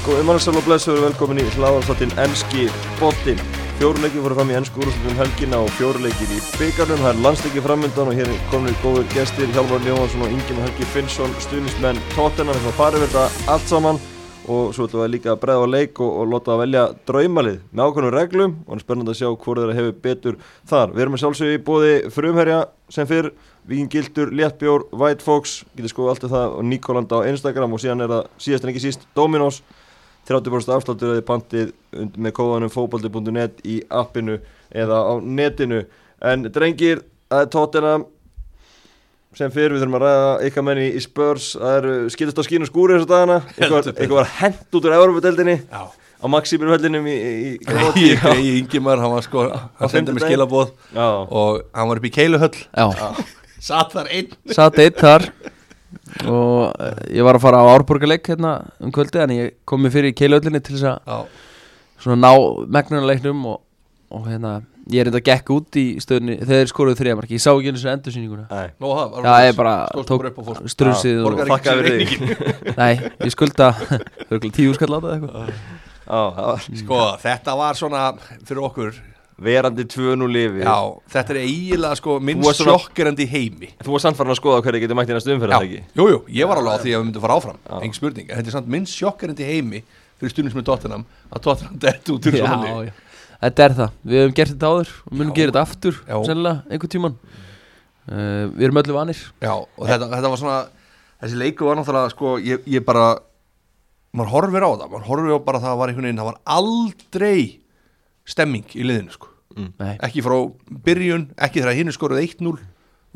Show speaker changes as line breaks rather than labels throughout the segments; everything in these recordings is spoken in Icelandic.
Góðið mannsal og blessuður velkomin í hláðarstáttin Enski Bóttin. Fjóruleikir fóru fram í ennsku úrúslutum helgina og fjóruleikir í byggarnum. Það er landsleikir framöndan og hér komin við góður gestir Hjálmar Jóhansson og Ingemar Helgi Finnsson, stuðnismenn Tottenham. Við ætlum að fara yfir þetta allt saman og svo ætlum við líka að bregða á leik og, og láta að velja draumalið með ákveðnum reglum og það er spennand að sjá hvort þeirra hefur betur þar. Við erum að sjálfsögja í bóði frumherja sem fyrr, Víkin Gildur, Léttbjór, White Fox, getur skoðið allt um það og Nikolanda á Instagram og síðan er það síðast en ekki síst Dominos 30% afsláttur eða pantið með kóðanum fókbaldi.net í appinu eða á netinu. En drengir, það er Tottenham sem fyrir við þurfum að ræða ykkar menni í Spurs. Það eru skilist á skínu skúri þessu dagana. Eitthvað var hent út úr Európa-deldinni á Maximinu höllinum í, í, í,
í Ingimar, hann var sko hann sendið með skilabóð og hann var upp í Keiluhöll. Satt þar einn.
Satt einn þar og uh, ég var að fara á Árborgarleik hérna um kvöldi en ég kom mér fyrir í Keiluhöllinni til þess að svona ná megnunuleiknum og, og hérna ég er þetta gekk út í stöðunni þegar skoruðu þrjamarki, ég sá ekki eins og endursýninguna.
Nó, það
Já, ég bara tók strusið og
Þakka fyrir því
Nei, ég skulda tíu skall á það
eitthvað. Sko, þetta var svona fyrir okkur
verandi tvönu lifi
Já, þetta er eiginlega sko minn sjokkerandi heimi.
Þú var samt farin að skoða hverju getur mætt í næstu umferð
Já, jújú, ég var alveg á því að við myndum fara áfram. Engin spurning, þetta er samt minn sjokkerandi heimi fyrir stundum sem er Tottenham að Tottenham dett út úr svona
lið. Þetta er það, við hefum gert þetta áður og munum gera þetta aftur, sennilega, einhvern tíman uh, Við erum öllu vanir.
Já, og þetta, þetta var svona þessi leiku var náttúrulega, sko, ég, ég bara maður horfir á það, maður horfir á bara það var einhvern veginn, það var aldrei stemming í liðinu, sko mm. ekki frá byrjun, ekki þegar hinn er skoruð 1-0,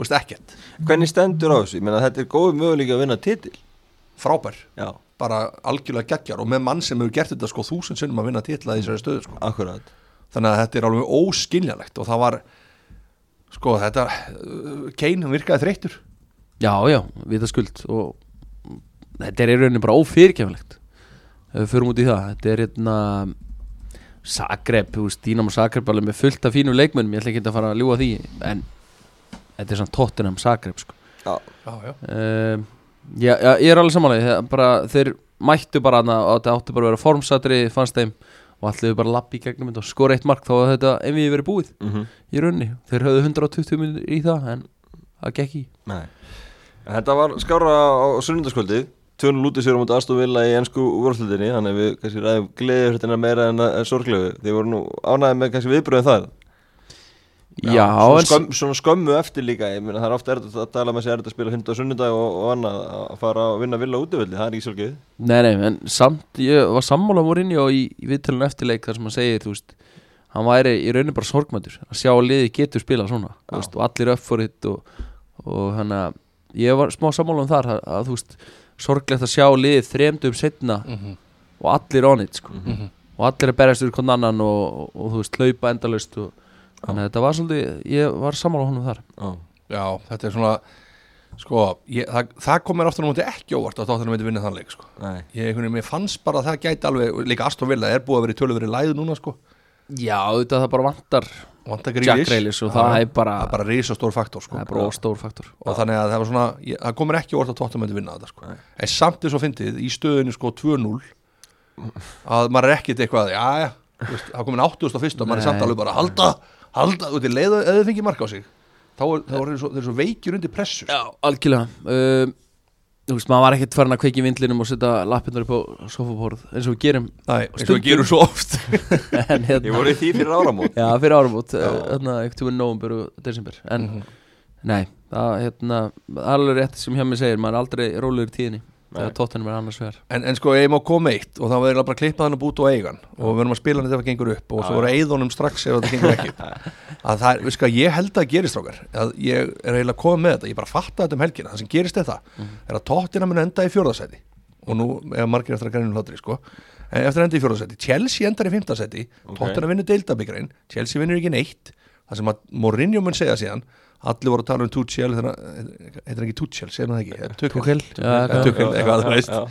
veist, ekkert.
Hvernig stendur á þessu? Ég menna, þetta er góð möguleika að vinna titil.
Frábær.
Já.
Bara algjörlega geggjar og með mann sem hefur gert þetta sko þúsund sinnum að vinna titla í þessari stöðu sko.
Akkurat.
Þannig að þetta er alveg óskiljanlegt og það var sko þetta Kane virkaði þreytur
já já, við það skuld og þetta er í rauninni bara ófyrirkjaflegt ef við förum út í það þetta er hérna Veist, Dínam og Zagreb alveg með fullt af fínum leikmennum, ég ætla ekki að fara að ljúa því en þetta er svona Tottenham Zagreb sko
já,
já, já.
Um, já, já, ég er alveg samanlega þeir mættu bara að þetta átti bara að vera formsatri fannst þeim og allir bara lappi í gegnum og skora eitt mark þá að þetta ef við verið búið
mm -hmm.
í raunni þeir höfðu 120 minnir í það en það gekk í
Nei. Þetta var skára á sunnundaskvöldið Tjónu lútið sér á mútið aðstofvilla í ennsku úrvalslutinni þannig að við kannski ræðum gleðið hlutina meira en, en sorglegu. Þið voru nú ánæðið með kannski viðbröðum það
Já, Já
svona, skömm, svona skömmu eftir líka ég meina það er ofta erður að tala með sig erður að spila hundu á sunnudag og, og annað að fara að vinna villa útvöldi, það er ekki svolítið
Nei, nei, en samt, ég var sammála morinni og í, í viðtölun eftirleik þar sem hann segir, þú veist, hann væri í rauninu bara sorgmætur, að sjá að liði getur spila svona, veist, og allir upp fyrir hitt og, og hann að ég var smá sammála um þar, að, að þú veist sorglegt að sjá liðið þremdum setna
mm -hmm.
og allir on it, sko.
Mm -hmm.
og allir að berjast úr konn annan og, og þú veist, hlaupa endalust og þannig að þetta var svolítið, ég var sammála honum þar.
Já,
Já þetta er svona sko, ég, það, það kom mér ofta náttúrulega ekki óvart að þáttunum myndi vinna þann leik sko.
nei.
Ég, mér fannst bara að það gæti alveg líka Aston Villa er búið að vera í töluveri læð núna sko.
Já, þetta það bara Vantar Jack
Grealish
Grealish og það er bara
það er bara risastór faktor sko.
Það er bara stór faktor.
Og þannig að það var svona, ég, það komur ekki orð að tóttum myndi vinna þetta sko. En samt eins og fyndið í stöðinu sko 2-0 að maður er ekkit eitthvað já já, það komin 81 og maður er samt alveg bara halda halda, þú veit, leið eða þið fengið marka á sig þá er, þá er þeir, svo, svo veikjur undir pressu sko.
Já, algjörlega. Um, Þú veist, maður var ekkert farin að kveiki vindlinum og setja lappinnar upp á sofapórð eins og við gerum
Nei, eins og við gerum svo oft
en, hérna,
Ég voru í því fyrir áramót
Já, fyrir áramót,
Já.
þarna ekkert tíma november og desember En
Mhm.
nei, það hérna, er alveg rétt sem hjá mig segir Maður er aldrei rólegur í tíðinni. Þegar tóttunum er annars vegar.
En, en sko, ég má koma eitt og þá verður bara að klippa hann og búta og eigan og við verðum að spila hann ef það gengur upp og svo verður að eigðunum strax ef það gengur ekki. Að það er, við sko, ég held að gerist rákar að ég er eiginlega að koma með þetta ég bara fatta þetta um helgina, það sem gerist er það er að tóttina mun enda í fjórðasæti og nú er margir eftir að grænum hlátri sko. En eftir að enda í fjórðasæti, Chelsea endar í fimmtasæti
Ok.
tóttina vinnur deildabíkarinn Chelsea vinnur ekki neitt. Það sem að Mourinho mun segja síðan allir voru að tala um Tuchel þegar, heitir ekki Tuchel, segir hann það ekki? Tuchel, eitthvað
já.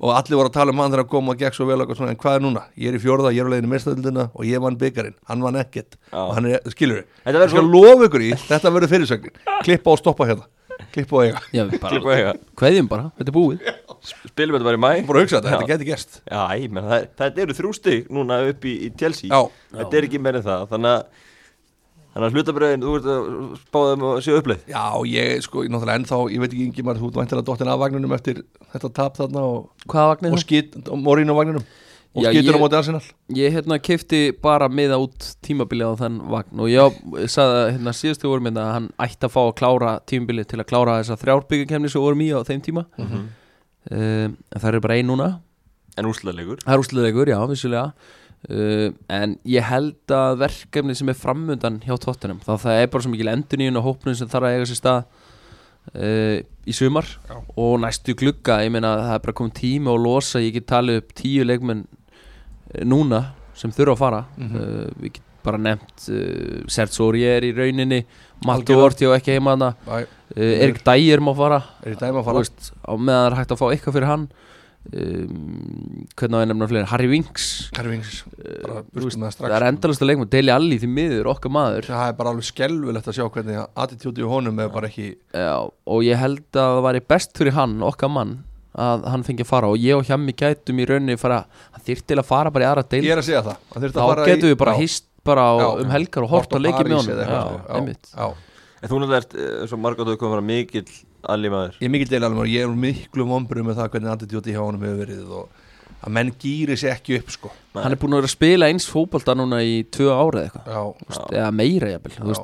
og allir voru að tala um hann þegar að koma og gekk svo vel og en hvað er núna? Ég er í fjórða, ég er á leiðinu mestadildina og ég vann byggarinn, hann vann ekkert. Og hann er, skilur við,
Þetta
ég
verður
skal
svo
lofa ykkur í þetta verður fyrirsögnin, klippa og stoppa hérna. Klipp og eiga.
Já, bara
Klippa eiga.
Kveðjum bara, þetta er búið.
Spilum þetta bara í mæ
Bara að hugsa þetta, þetta geti gerst.
Já, ég menn, það, það eru þrjú stig núna upp í, í Chelsea.
Já.
Þetta er ekki meira það Þannig að Þannig að hlutabröðin, þú ert að spáða um að séu uppleið?
Já, ég sko, ég náttúrulega ennþá, ég veit ekki yngi maður, þú ert væntilega dottin af vagnunum eftir þetta tap þarna og,
Hvaða vagnir
og skýt, og morín á vagnunum og
Já,
skýtur á móti Arsenal.
Ég hérna kefti bara miða út tímabilið á þenn vagn og ég, sagði að hérna, síðustu vorum hérna að hann ætti að fá að klára tímabilið til að klára þessa þrjárbyggjarkemni sem vorum í á þeim tíma.
Mhm.
um, en það er bara ein núna.
En úrslalegur
Er uh, En ég held að verkefni sem er framundan hjá tóttunum þá það er bara svo mikil endurníun og hópnum sem þarf að eiga sér stað uh, í sumar
Já.
og næstu glugga, ég meina það er bara komið tími og losa, ég get talið upp tíu leikmenn uh, núna sem þurfa að fara
Mhm.
uh, við get bara nefnt uh, Sertsóri er í rauninni Mattu
Algjörlega.
Orti og ekki heima hana
Æ,
uh, Erik Dægir má fara
er
Þú
fara
veist, á meðan það er hægt að fá eitthvað fyrir hann um, hvernig á ég nefna fleiri? Harry Winks.
Karvings, bara
uh, veist,
það
er endalast að leikum Deli Alli því miður, okkar maður.
Það er bara alveg skelvilegt að sjá hvernig attitúti í honum er bara ekki
Já, og ég held að það væri best fyrir hann, okkar mann að hann fengi að fara. Og ég og Hjammi gætum í rauninni fara, hann þyrfti til að fara bara í aðra deil
Ég er að segja það. Hann þyrfti að
þá
fara í-
getum við bara
Já,
hýst bara á,
Já.
um helgar og hort
á
leikið með honum.
eða
Já,
eitthvað,
einmitt.
Já, já.
En þú náttúrulega ert, eh, eins og að koma að vera mikill allir maður.
Ég er mikil deil alveg, ég er miklu vombru með það hvernig attitúti hjá honum hefur verið og að menn gýri sér ekki upp sko.
Hann er búin að vera að spila eins fótbolta núna í tvö ára eða eitthvað. Eða meira jafnvel.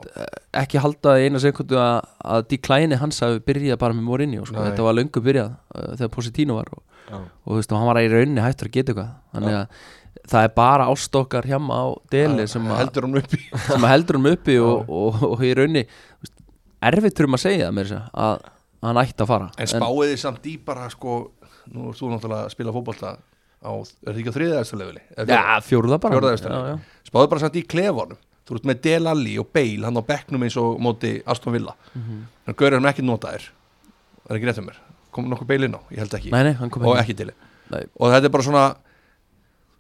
Ekki halda eina sekundu að, að decline hans hafi byrjað bara með Mourinho sko.
Nei.
þetta var löngu byrjað uh, þegar Positino var og,
Já.
og þú veist, og hann var í rauninni hættur að geta eitthvað. Þannig að það er bara ástokkar hjá á deli sem, að-
heldur hann uppi.
heldur hann uppi og, og, og, í rauninni erfitt maður að segja það með þess að, að hann ætti að fara
En spáið þið samt í bara sko Nú ert þú náttúrulega að spila fótbolta á, Er það ekki á þriðaðastu leveli?
Já, fjórða bara já, já.
Spáðu bara samt í klefanum Þú ert með Del Alli og Bale hann á bekknum eins og móti Aston Villa
Mhm.
Þannig að hann ekki nota þér Það er ekki rétt um mér Kom nokkuð Bale inn á? Ég held ekki
Nei, nei, hann
Og
ekki Nei.
Og þetta er bara svona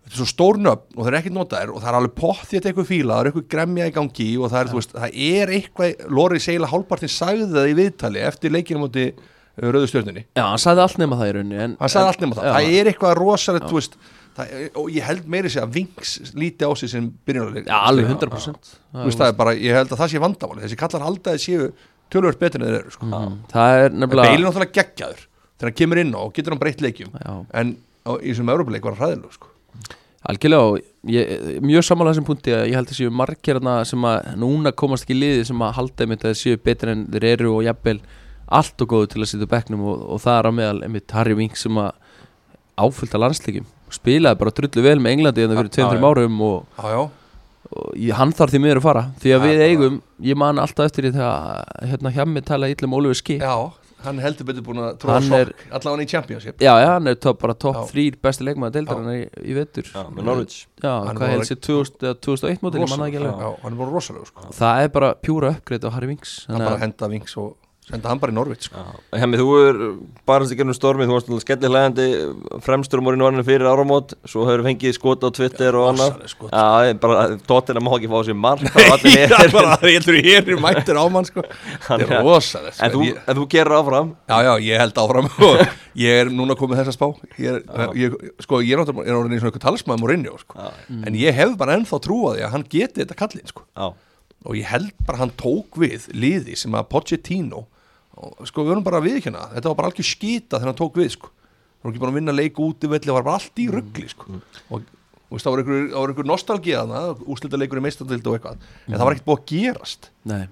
Þetta er svo stór nöfn og það er ekki nota þér og það er alveg pottið eitthvað fíla, það er eitthvað gremja í gangi og það er, þú veist, það er eitthvað Lóri segila hálfpartin sagði það í viðtali eftir leikinu móti uh, Rauðu stjörnunni.
Já, hann sagði allt nema það í rauninni en,
hann sagði allt nema það,
já.
það er eitthvað rosalegt þú veist, er- og ég held meiri sig að Vinks líti á sig sem byrjunarleik
Já, alveg 100%
þú veist það er bara, ég held að það sé vandamáli þessi kallar haldaði séu tölvöld sko.
Mhm.
Og í þessum Európa-leik var hann hræðilegu sko.
Algjörlega og ég, mjög samanlega þessum punkti að ég held að séu margir þarna sem að núna komast ekki liði sem að halda einmitt að þeir séu betur en þeir eru og jafnvel allt og góðu til að sitja á bekknum og, og það er á meðal einmitt Harry Winks sem að áfylgta landsleikim spilaði bara drullu vel með Englandi en það fyrir
Já,
tveim,
já.
þreim árum og, og ég, hann þarf því miður að fara því að við eigum, ég man alltaf eftir því þegar hérna hjá mig talaði illa um Oliver Skip.
Já, hann heldur betur búin að tróða
Hann
sokk,
er-
allavega í Championship.
Já, já, hann er top, bara top
Já.
3 besti leikmaður deildarinnar í, í vetur.
Já, með Norwich.
Já,
Hann
hvað 2000 eða 2001 mótil, ég
hann er bara rosalega sko.
Það er bara pjúra uppgreitt á Harry Winks
hann bara
að-
henda Vinks og senda hann bara í Norvits sko.
Hemmi, þú er barast í gennum stormið, þú varst alveg skellilegandi fremstur um orðinu varinu fyrir áramót svo hefur fengið skot á Twitter og annað tóttina má ekki fá sér
bara, ég heldur ég er mættur á mann sko. Þetta
er-
er rosalegt
En
sko.
þú, þú gerir áfram
já, já, ég held áfram ég er núna komið þessa spá ég er, ég, sko, ég er er orðin eins og eitthvað talsmaður Mourinho sko. En ég hef bara ennþá trú á því að hann geti þetta kallinn sko. og ég held bara að hann tók við liði sem að Pochettino sko við vorum bara að viðkjöna þetta var bara algjör skita þegar hann tók við sko. Hann var ekki bara að vinna leik út í velli það var bara allt í ruggli sko. og þú veist, það var einhver, það þarna úslita leikur í meistandildi og eitthvað. En það var ekkert búið að gerast.
Nei,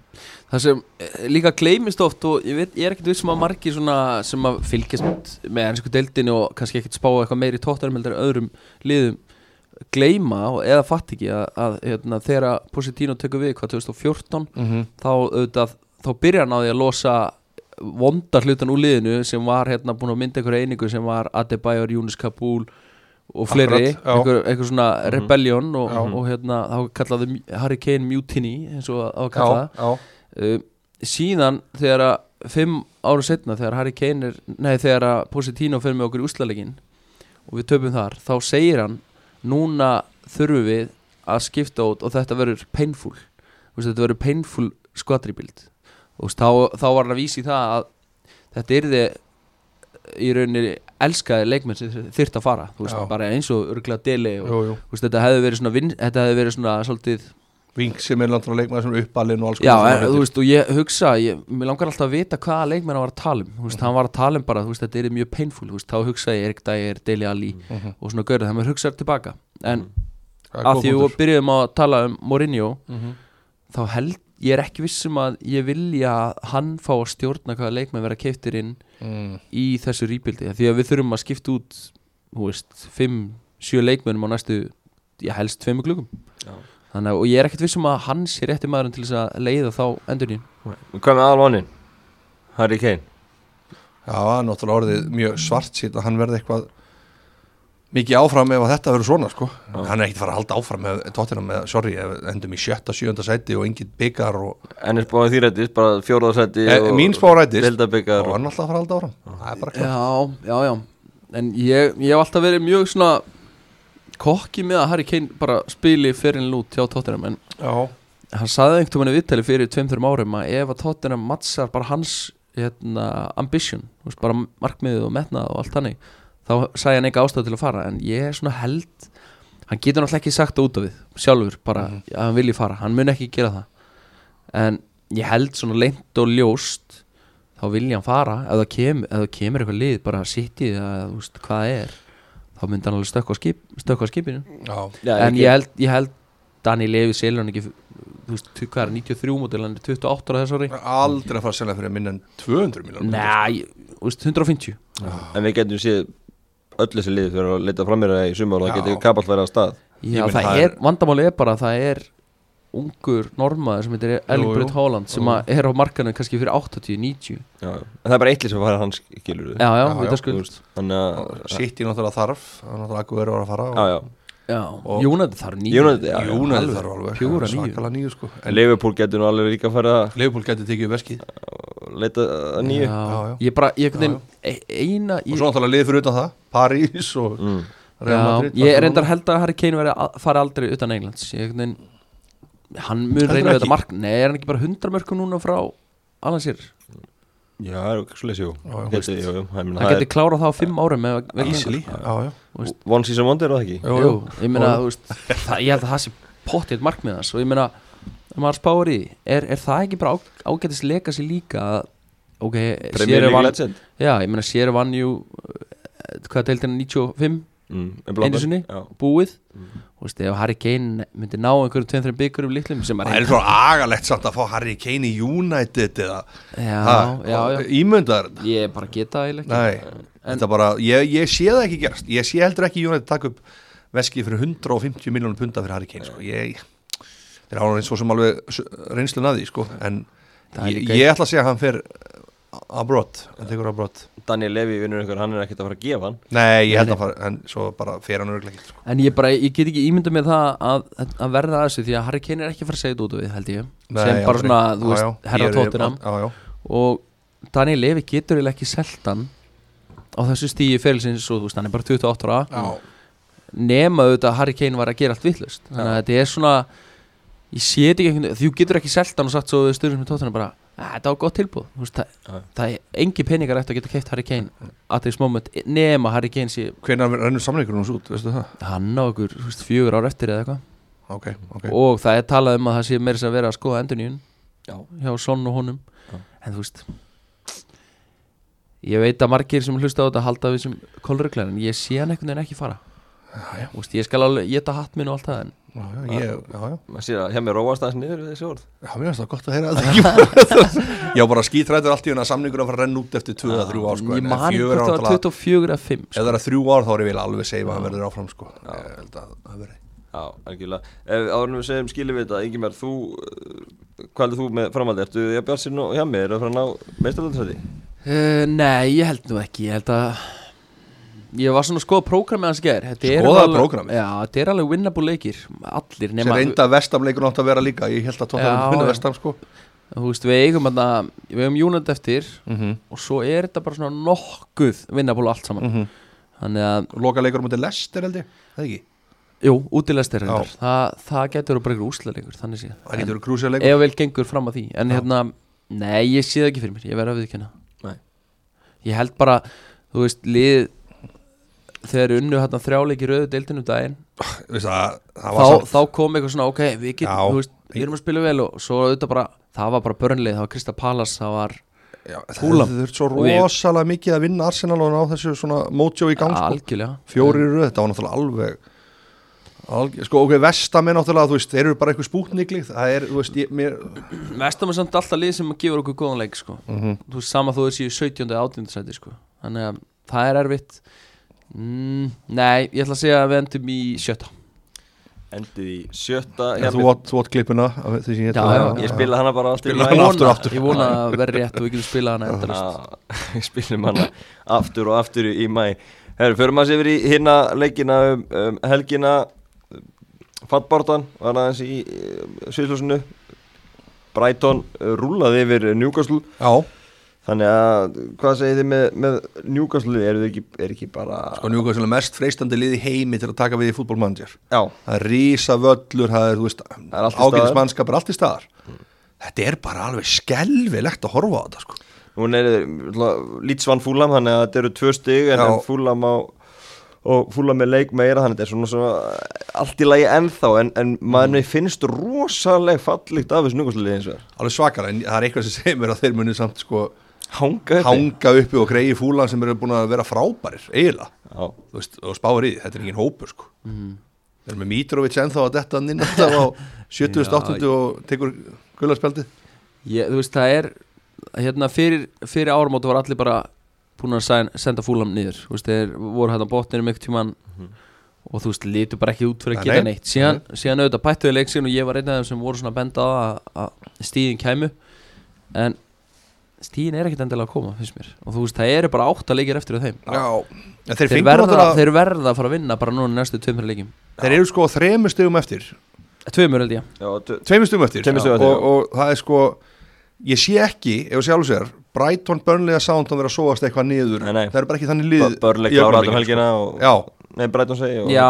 það sem eh, líka gleymist oft og ég, veit, ég er ekkert vissum að svona sem að fylgjast með ennsku deildinu og kannski ekkert spá eitthvað meiri tóttanum heldur en öðrum liðum gleyma og, eða fatt ekki að, að hérna, þegar Positino tekur við hvað 2014
mm -hmm.
þá, auðvitað, þá byrjar hann á því að losa vonda hlutan úr liðinu sem var hérna búin að mynda einhverja einingu sem var Adebayor, Yunus Kabul og fleiri, einhver, einhver svona rebellion og,
Já.
og, hérna þá kallaði Mu- Hurricane Mutiny eins og að
já,
kalla
já,
það uh, síðan þegar að fimm ára setna þegar Harry Kane er nei þegar að Positino fyrir með okkur í úslalegin og við töpum þar þá segir hann núna þurfum við að skipta út og þetta verður painful. Þetta verður painful squad rebuild og þá, þá var hann að vísi það að þetta er þið í rauninni elskaði leikmenn sem þyrft að fara veist, bara eins og örgulega deli og
jú, jú.
veist, þetta hefði verið svona vin, hefði verið svona svolítið
Vink sem er landur að leikmaður sem er uppalinn og alls
Já, en, veist, og ég hugsa, ég, mér langar alltaf að vita hvaða leikmenn hann var að tala um, veist, hann var að tala um bara, þetta er mjög painful, þá hugsa ég Erik Dægir, Deli Ali
Mhm.
og svona görðu, það maður hugsaður tilbaka, en
er
að því við byrjuðum að tala um Mourinho,
Mhm.
þá held, ég er ekki vissum að ég vilja að hann fá að stjórna hvaða leikmenn vera keiftir inn
Mm.
í þessu rýpildi, því að við þurfum að skipta út, þú veist, 5-7 leikmennum á næstu, ég helst 2 klukkum,
Já.
þannig að, og ég er ekkert vissum að hann sé rétti maðurinn til þess að leiða þá endurinn
Hvað með aðalvannin? Harry Kane
Já, það er náttúrulega orðið mjög svart síðan að hann verði eitthvað mikið áfram ef að þetta verður svona sko. hann er ekkert fara að halda áfram með tóttina með, sorry, endum í sjötta, sjönda sæti og engin byggar og
En er spáðið þýrættis, bara fjóraðarsætti
e, mín spá rættist og hann er alltaf að fara að halda áfram. Það er bara klart.
Já, já, já En ég, ég hef alltaf verið mjög svona kokki með að Harry Kane bara spili fyrir lút hjá Tottenham en
Já,
hann saði einhvern veginn í viðtali fyrir 2-3 árum að ef að Tottenham mattsar bara hans hérna, ambition, þú veist, bara markmiðið og metnað og allt hannig þá sagði hann ekki ástæð til að fara en ég er svona held hann getur náttúrulega ekki sagt það út af við sjálfur, bara
Mhm.
að hann vilji fara. Hann mun ekki gera það. En ég held svona leint og ljóst þá vilja hann fara. Ef það kemur, ef það kemur eitthvað lið bara sitið eða þú veist hvað er þá myndi hann alveg stökka á, skip, stökka á skipinu.
Já,
en ég held, ég held Dani Levi selur hann ekki þú veist, hvað er 93 mótil hann er 28 ára þess ári.
Aldrei að fara að selja fyrir minna en 200 miljónum
Nei, þú veist, 150
En við getum séð öll þessi lið fyrir að leita fram mér í sumar og það getur kapall verið að stað.
Já, það,
það
er, vandamáli er bara að það er ungur normaður sem heitir Erling
jú.
Braut Haaland sem er á markanum kannski fyrir 80-90
Já, já. En það er bara eitt lið sem fara hans skilur
Já, já,
Já,
við
já,
það skuld
Þannig að
Sitt í náttúrulega þarf það er náttúrulega akkur verður að fara
Já, já.
Já,
Og-
Jónætti þarf nýju alveg,
þarf alveg.
pjúra nýju.
svakalega nýju sko. En
Liverpool getur nú alveg líka að fara að
Leifupól getur tekið upp veskið.
Leita að nýju.
Já,
Já, já.
ég bara, ég veginn e- eina
og svo náttúrulega liðið fyrir utan það París og
mm.
Real
Já,
Madrid
ég er reyndar held að Harry Kane veri að fara aldrei utan Englands. Ég einhvern veginn hann mun reyna við þetta mark nei, er hann ekki bara 100 mörgum núna frá Alan Shearer?
Já, það er ekki svo leysið,
hann geti klárað það á 5 árum með með
er One season wonder, er það ekki?
Jú,
ég meina, ég held að það sé pottið markmið hans. Og ég meina, maður spáir í er, er það ekki bara á, ágætis legacy líka að ok,
Premier
sér
League
vann
legend.
Já, ég meina, sér vann jú hvað deildina 95
mm.
Einu sinni? Búið
Mm.
þú veist, ef Harry Kane myndi ná einhverjum 2-3 byggurum litlum sem
Það er svo agalegt samt að fá Harry Kane í United eða þetta
ég bara geta það eiginlega
ég, ég sé það ekki gerast Ég sé heldur ekki United taka upp veskið fyrir 150 miljónum punda fyrir Harry Kane sko. ég, þeir hafa eins og sem alveg reynslun að því sko. en ég, ég ætla að segja að hann fer abroad, hann tekur abroad.
Daniel Levy vinnur ykkur, hann er ekkert að fara að gefa hann.
Nei, ég held að fara, en svo bara fer hann örglega ekki sko.
en ég bara, ég get ekki ímyndað með það að, að verða að þessu því að Harry Kane er ekki að fara að segja þetta út af við, held ég.
Nei,
sem bara
aldrei.
svona, þú
Já,
veist,
já,
herra
ég er-
tóttinam
Já, já,
og Daniel Levi getur eiginlega ekki seltan á þessu stíi félsins og þú veist, hann er bara 28 ára.
Já.
nema auðvitað að Harry Kane var að gera allt vittlust þannig að þetta er svona ég sé þetta ekki þú getur ekki seltan og sagt svo við styrjum með tóttina bara "Ah, þetta var gott tilbúð, veist, það,
Já.
það er engi peningar eftir að geta keift Harry Kane at this moment, nema Harry Kane sé
Hvenær rennur samleikurinn hans út, veistu það?
hann á ykkur þú veist, fjögur ár eftir eða eitthvað
Ok, ok
og það er talað um að það sé meira sem að vera að skoða endur
Já.
hjá Son og honum
Já.
en þú veist ég veit að margir sem hlusta á þetta halda við sem kolruglar en ég sé hann einhvern veginn ekki fara
Já, já,
veist, ég skal alveg geta hatt minn og allt það en
já, já, ég, já, já.
Maður sér að hjá mér róast aðeins niður við þessi orð.
Já, mér finnst það gott að heyra Ég var bara skítrættur allt í að samningur að fara að renna út eftir 2 eða 3 ár sko,
ég
en
man
fjögur
hvort það var
náttúrulega-
24 eða 5
Ef það er að þrjú ár þá er ég vel alveg segja að hann verður áfram sko. Ég held að það verði.
Já, algjörlega. Ef áður en við segjum þetta, Ingimar, þú uh, hvað heldur þú með framhaldi? Ertu ég bjart sér nú hjá mér að fara að ná meistarlöndasæti?
uh, Nei, ég held nú ekki. Ég held að Ég var svona að skoða prógramið hans ger er alveg-
prógrammið?
Já, þetta er alveg winnable leikir Allir nema
reynda vestamleikur nátt að vera líka Ég held að tóta
Já,
að vinna
já.
vestam sko.
Þú veist, við eigum þarna Við eigum Júnand eftir
mm -hmm.
Og svo er þetta bara svona nokkuð Winnable allt saman
Mhm.
Þannig að,
Loka leikur mútið lester held ég Það er ekki
jú, útilegst er
Já.
reyndar Það, það getur bara ykkur úsleleikur Þannig sé
Það getur
En
leikur
Ef vel gengur fram að því En
Já.
hérna, nei, ég sé það ekki fyrir mér Ég verð að viðkynna
Nei
ég held bara, þú veist, lið þegar unnu hérna þrjáleiki rauðu deildinu um daginn
Veist það, það
þá, þá kom eitthvað svona, ok, við þú veist, við erum að spila vel og svo auðvitað bara, það var bara börnlið, það var Krista Palas, það var
Já, það þurft svo
Og
rosalega mikið að vinna Arsenal og ná þessu svona mojo í gang
algjörlega
fjóri röð, þetta var náttúrulega alveg algjör, sko ok, vestam er náttúrulega þú veist, þeir eru bara eitthvað spútniklið það er, þú veist, ég, mér
Vestam er samt alltaf lið sem gefur okkur góðan leik sko.
Mhm.
Þú veist, sama þú er síðu 17. eða 18. sæti sko. Þannig að það er erfitt mm, Nei, ég ætla að segja að við endum í sjötta.
Endið í sjötta
ja, þú átt, átt klippuna ég
Já, já,
Ég spila hana bara aftur maí.
hana aftur og aftur.
Ég vona að verði rétt og við getum spilað hana endalist
Við spilum hana aftur og aftur í mæ Herru, förum að sé yfir í hinna leikina um, um helgina. Fattbártan var aðeins í Sviðsljósinu. Brighton uh, rúlaði yfir Newcastle.
Já,
Þannig að, hvað segir þið með, með Newcastle, eru þið ekki, er ekki bara
sko Newcastle er mest freistandi lið í heimi til að taka við í fútbolmanager
Já,
það er rísa völlur, það er, þú veist
er allt í staðar.
er staðar þetta er bara alveg skelvilegt að horfa á þetta sko
Nún er Lítsvann Fúlam, þannig að þetta eru tvö stig en,
Já.
en Fúlam á og Fúlam er leik meira, þannig að þetta er svona, svona allt í lagi ennþá, en, en maður mm. finnst rosaleg fallíkt af þessu núkastliði hanga
hanga uppi og greiði fúlan sem eru búin að vera frábærir, eiginlega. Og spáir í því, þetta er engin hópur sko. Þeir eru með Mitrovic ennþá að detta inn alltaf á 70.80 og tekur gularspjaldið.
Ég, Þú veist, það er hérna fyrir, fyrir áramótu var allir bara búin að sæn, senda fúlam niður. Veist, þeir voru hérna botnir um einhvern tímann og þú veist, lítu bara ekki út fyrir að
nei.
neitt. Síðan, síðan auðvitað bættuði leiksin og ég var einn af þeim sem voru svona að benda á að, að stíðin kæmu. En stíðin er ekkert endilega að koma, finnst mér. Og þú veist, það eru bara átta leikir eftir af þeim.
Já, en þeir,
þeir, verða,
verða
þeir verða að fara að vinna bara núna næstu tveimur leikjum.
Þeir eru sko þremur stegum eftir.
Tveimur held ég.
Tveimur stegum eftir,
Tveimur eftir,
og, og það er sko ég sé ekki, ef þú sjálfur sér Brighton, Burnley að Soundon vera að sóast eitthvað niður.
Nei, nei.
það er bara ekki þannig lið
Bör- Börleik
í
klára
augnablikinu,
um helgina og,
sko. Já,
Nei, Brighton segi og,
Já,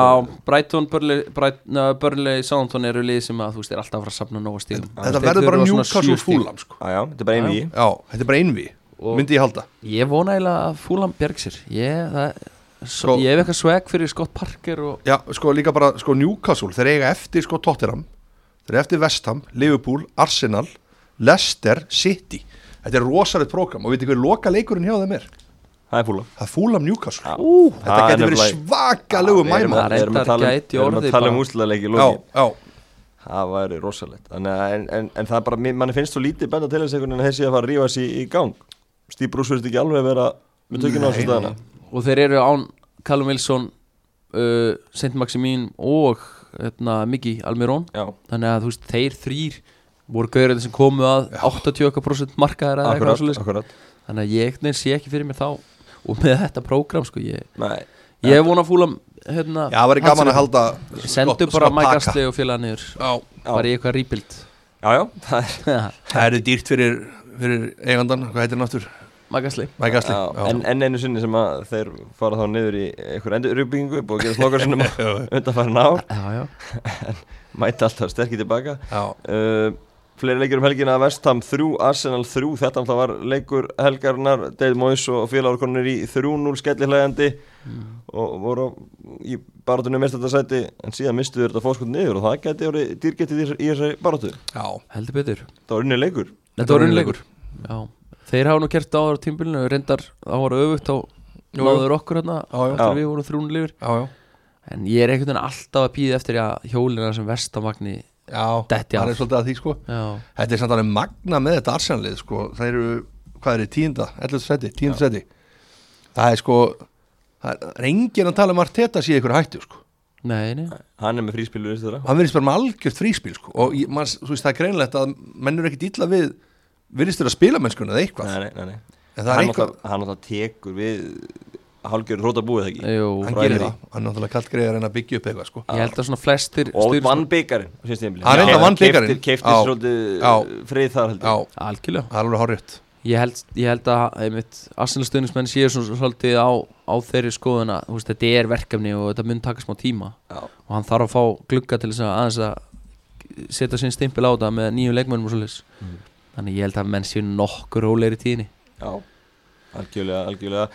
Brighton, Burnley, Brighton, Burnley Southampton eru lið sem að þú veist er alltaf að fara að safna nóga stíðum
þetta verður bara Newcastle fúlam sko.
Já, já, þetta er bara einví
Já, þetta er bara einvi,
Og-
myndi ég halda.
Ég vona eiginlega að fúlam bjerg sér. Ég, það,
Sko-
ég hef eitthvað sveg fyrir Scott Parker og
Já, sko líka bara, sko Newcastle þeir eiga eftir sko Tottenham þeir eiga eftir West Ham, Liverpool, Arsenal Leicester, City. Þetta er rosalegt prógram og veitir hver loka leikurinn hjá þeim er
Það er fúla
það er Fulham Newcastle. Ú, þetta
Það er
getur verið
nefnilega-
svakalegu
Við erum
mæma.
að- við erum að
Reyndar
tala um-
gæti
við erum
orðið
að tala um
bara-
úrslaleiki í
Já,
lokin.
Já,
Það væri rosalegt. Þannig að en, en, en það er bara, manni finnst svo lítið benda til þess einhvern veginn að þessi að fara að rífa sig í, í gang. Steve Bruce verðist ekki alveg vera með tökina á þessu staðana
og þeir eru án Callum Wilson uh, Saint Maximin og hérna, Miki Almirón
Já,
þannig að þú veist, þeir þrýr voru gaurið sem komu að 80% markaðar eða eitthvað
akkurat,
svoleiðis.
akkurat.
Þannig að ég neins sé ekki fyrir mér þá og með þetta prógram sko ég,
Nei,
ég vona fúlam hérna,
já, það væri gaman að halda
sendu bara. Astley og félaga niður bara í eitthvað rebuild.
Já, já, það er
það eru dýrt fyrir, fyrir eigandan, hvað heitir
Astley.
Já,
Já.
en, en einu sinni sem að þeir fara þá niður í einhver endurubbyggingu búið að gera slokar sinnum undan farin ár.
Já, já.
mæta alltaf sterkir tilbaka.
Já,
uh, fleiri leikir um helgina Vestham 3, Arsenal 3 þetta alltaf var leikur helgarinnar. Dave Moyes og félagarkonur í 3-0 skellihlægandi og voru í barátunum mest þetta sæti en síðan mistu þeir þetta fóskot niður og það geti orðið dýrgetið í, í þessari barátu
já,
heldur betur.
Það var unni leikur.
Þetta var unnleikur já. þeir hafa nú gert áður á tímbilinu reyndar ára öfugt á náður okkur hérna
Já, já.
þegar
Já.
við vorum þrúnul yfir.
Já, já.
En ég er einhvern veginn alltaf að pýða eftir að hjólina sem vestamagni
Já,
Detti
það er svolítið að því sko.
Já,
Þetta er samt alveg magna með þetta Arsenalið sko. Það eru, hvað er þið, tíunda, 11. seti, tíunda seti Það er sko Það er enginn að tala um Arteta sé ykkur hættu sko.
Nei, nei.
Hann er með fríspilur þeirra
Hann verðist bara með algjört fríspil sko. Og ég, man, þú veist það er greinlegt að menn eru ekkit illa við Virðist þurfa að spila mennskuna eða eitthvað.
Nei, nei, nei, nei.
En það er
hann
eitthvað
náttúrulega tekur við hálgjör hróta búið ekki
Jú,
Hann gerir það, hann er náttúrulega kallt greiðar en að byggja upp eitthvað sko
ég held að svona flestir
og vann byggarinn.
Hann reyndar vann bikarinn.
Keypti- keypti
Já.
svolítið frið þar
algjörlega
það er alveg horrið
ég ég held að einmitt, Arsenal stuðnismenn séu svolítið á, á þeirri skoðuna þú veist, þetta er verkefni og þetta mun taka smá tíma
Já.
og hann þarf að fá glugga til þess að aðeins að setja sinn stimpil á þetta með nýju leikmönnum og svolítið
Mhm.
þannig ég held að menn séu nokkur rólegri í tíðinni
Já. algjörlega, algjörlega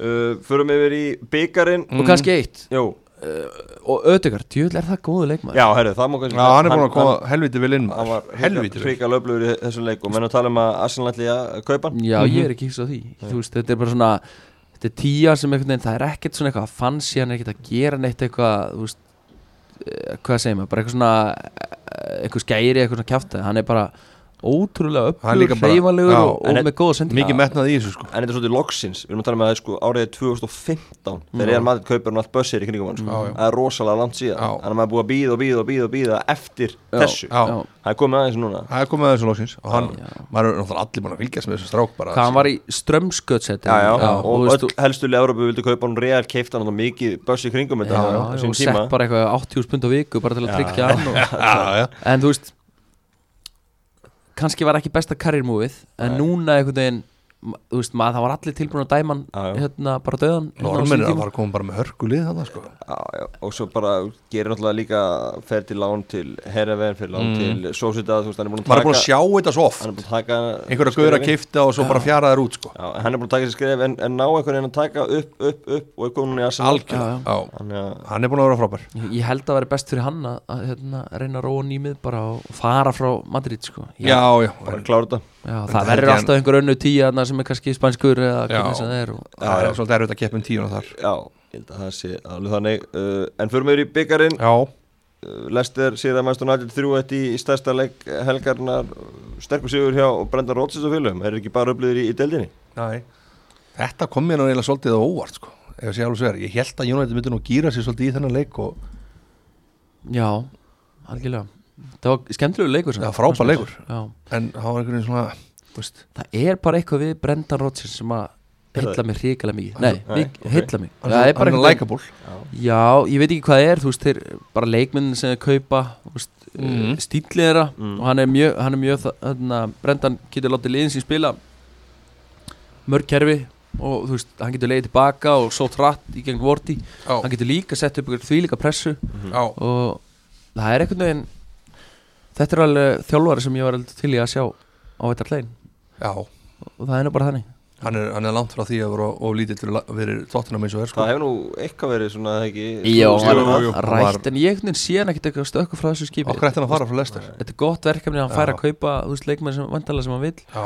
uh, Förum yfir í byggarinn
og kannski eitt.
Jú,
og Ödegaard, djúvel er það góðu leikmaður?
Já, herru, það má kannski
Já, hann er búin að koma helviti vel inn
Hann var
Helviti
hrika löflugur í þessum leik og menn að tala um að Arsenal ætli að kaupa hann.
Já, ég er ekki hins á því. Veist, þetta er bara svona Þetta er tíja sem veginn, það er ekkert svona eitthvað fancy, hann er ekkert að gera neitt eitthvað þú veist, eh, hvað segir maður bara eitthvað svona eh, eitthvað skæri, eitthvað svona kjafta hann er bara ótrúlega
Hann er bara-
hreyfanlegur og, og með góða sendinga
Mikið metnað í þessu sko.
En þetta er svolítið loksins, við erum að tala með að sko, árið 2015 þegar
Já.
Real Madrid kaupir hann allt bössir í kringum hann sko.
Já.
það er rosalega langt síðan.
Já.
þannig að maður er búið að býða og býða og býða og býða eftir
Já.
þessu,
Já,
það er komið aðeins núna.
Það er komið að þessu loksins og hann, maður er náttúrulega allir búin að fylgjast með þessu strák bara.
Hann var í
já,
og,
og
þú veist,
öll helstu Európa vildi kaupa hann Real keifta hann mikið böss í á
og
tíma.
bara eitthvað 80 pund á viku bara til að tryggja hann og,
Já, já,
en þú veist kannski var ekki besta karriérmúfið en
Nei.
núna einhvern veginn þú veist, maður, það var allir tilbúin að dæma hann
Já, já.
hérna bara döðan á
Normin
sínum
er að
tíma.
fara að koma bara með hörkulið þannig sko.
Já, já, og svo bara gerir náttúrulega líka fer til lán til Herreven fyrir lán
Mm.
til Sósita þú veist, hann er búin að
Maður er búin
taka
að sjá þetta svo oft.
hann er búin að taka
Einhverja gauður að kifta og svo bara fjara þær út sko.
Já, hann er búin að taka sér skref en, en ná einhvern veginn að taka upp, upp, upp og eitthvað núna í Arsenal.
Algjörlega, já
Þannig að
Hann er búin að vera frábær.
Ég- Ég held að vera best fyrir hann að, að hérna, reyna að róa nýmið bara og fara frá Madrid sko.
Já, já,
Já,
En
það verður alltaf einhver önnu tíja þarna sem er kannski spanskur eða
Já.
hvernig sem það er og,
það er svolítið erfitt að keppa um tíuna þar.
Já, ég held að það sé alveg þannig. Uh, En fyrir mig í byggarinn
Já,
uh, Lester sér að Manchester United 3-1 í, í stærsta leik helgarnar sterkur sigur hjá Brendan Rodgers og fylgum er ekki bara upplýður í, í deildinni?
Næ Þetta kom mér nú eiginlega svolítið óvart sko Ef ég sé alveg sér, ég held að United myndi nú gýra sér svolítið í þennan leik og
Já, algjörlega Það var skemmtilegu leikur samt.
Já, frábær leikur.
Já.
En það var einhvern veginn svona, þú veist
Það er bara eitthvað við Brendan Rodgers sem að
það?
heilla mig hrikalega mikið Nei,
Nei,
mig,
ok.
heilla mig
Hann
Það
er
bara eitthvað Já, ég veit ekki hvað það er Þú veist, þeir bara leikminn sem þeir kaupa þú veist,
Mhm.
mm. stílið þeirra
Mm.
og hann er mjög, hann er mjög þa- þarna, Brendan getur látið liðin sín spila mörg kerfi og þú veist, hann getur leiðið tilbaka og sótt rætt í gegn vorti hann getur líka sett upp ykkur þvílíka pressu
já,
og það er einhvern veginn þetta er alveg þjálfari sem ég var til í að sjá á þetta hlein.
Já.
Og það er nú bara þannig.
Hann er, hann er langt frá því að vera of lítill fyrir la- fyrir tóttunum eins og er sko.
Það hefur nú eitthvað verið svona ekki?
Já, er rætt en ég einhvern veginn sé hann ekkert eitthvað stökku frá þessu skipi.
Okkur ætti hann að fara frá Lester
þetta er gott verkefni að hann fær að kaupa þú veist, leikmenn sem vandalega sem hann vil
Já,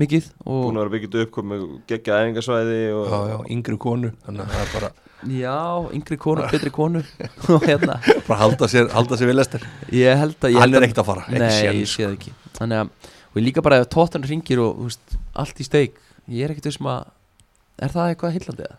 mikið og
Búin að vera byggjit upp komið geggja æfingasvæði og
já, já, yngri konu Þannig að það er bara,
já, yngri konu, betri konu. Og hérna,
bara halda sér, halda sér við Lester.
Ég held að ég
Hann er ekkert að fara, ekki
Nei,
séns,
ég sé það ekki. Þannig að, og líka bara ef tóttan ringir og þú veist, allt í steik Ég er ekkert vissum að Er það eitthvað heillandi eða?